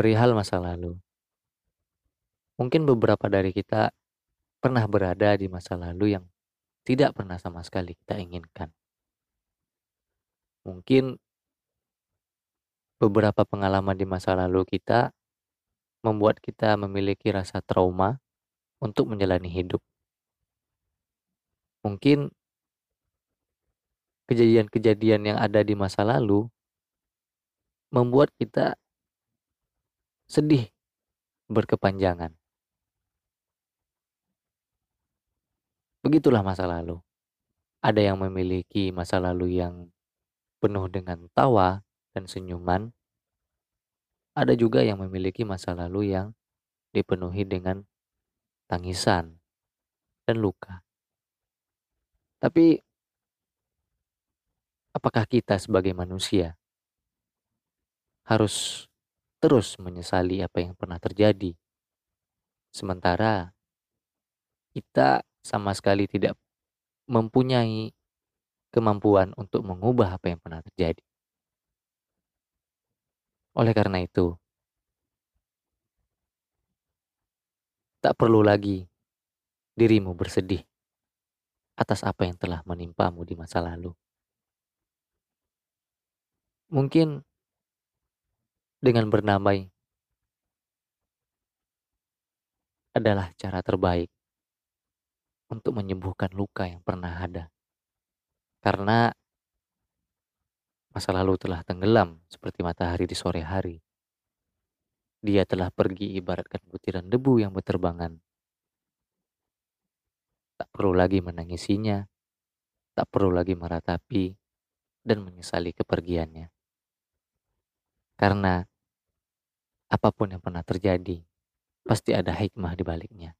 perihal masa lalu. Mungkin beberapa dari kita pernah berada di masa lalu yang tidak pernah sama sekali kita inginkan. Mungkin beberapa pengalaman di masa lalu kita membuat kita memiliki rasa trauma untuk menjalani hidup. Mungkin kejadian-kejadian yang ada di masa lalu membuat kita sedih berkepanjangan. Begitulah masa lalu. Ada yang memiliki masa lalu yang penuh dengan tawa dan senyuman. Ada juga yang memiliki masa lalu yang dipenuhi dengan tangisan dan luka. Tapi apakah kita sebagai manusia harus terus menyesali apa yang pernah terjadi. Sementara kita sama sekali tidak mempunyai kemampuan untuk mengubah apa yang pernah terjadi. Oleh karena itu, tak perlu lagi dirimu bersedih atas apa yang telah menimpamu di masa lalu. Mungkin dengan bernamai adalah cara terbaik untuk menyembuhkan luka yang pernah ada. Karena masa lalu telah tenggelam seperti matahari di sore hari. Dia telah pergi ibaratkan butiran debu yang berterbangan. Tak perlu lagi menangisinya, tak perlu lagi meratapi dan menyesali kepergiannya. Karena apa pun yang pernah terjadi, pasti ada hikmah di baliknya.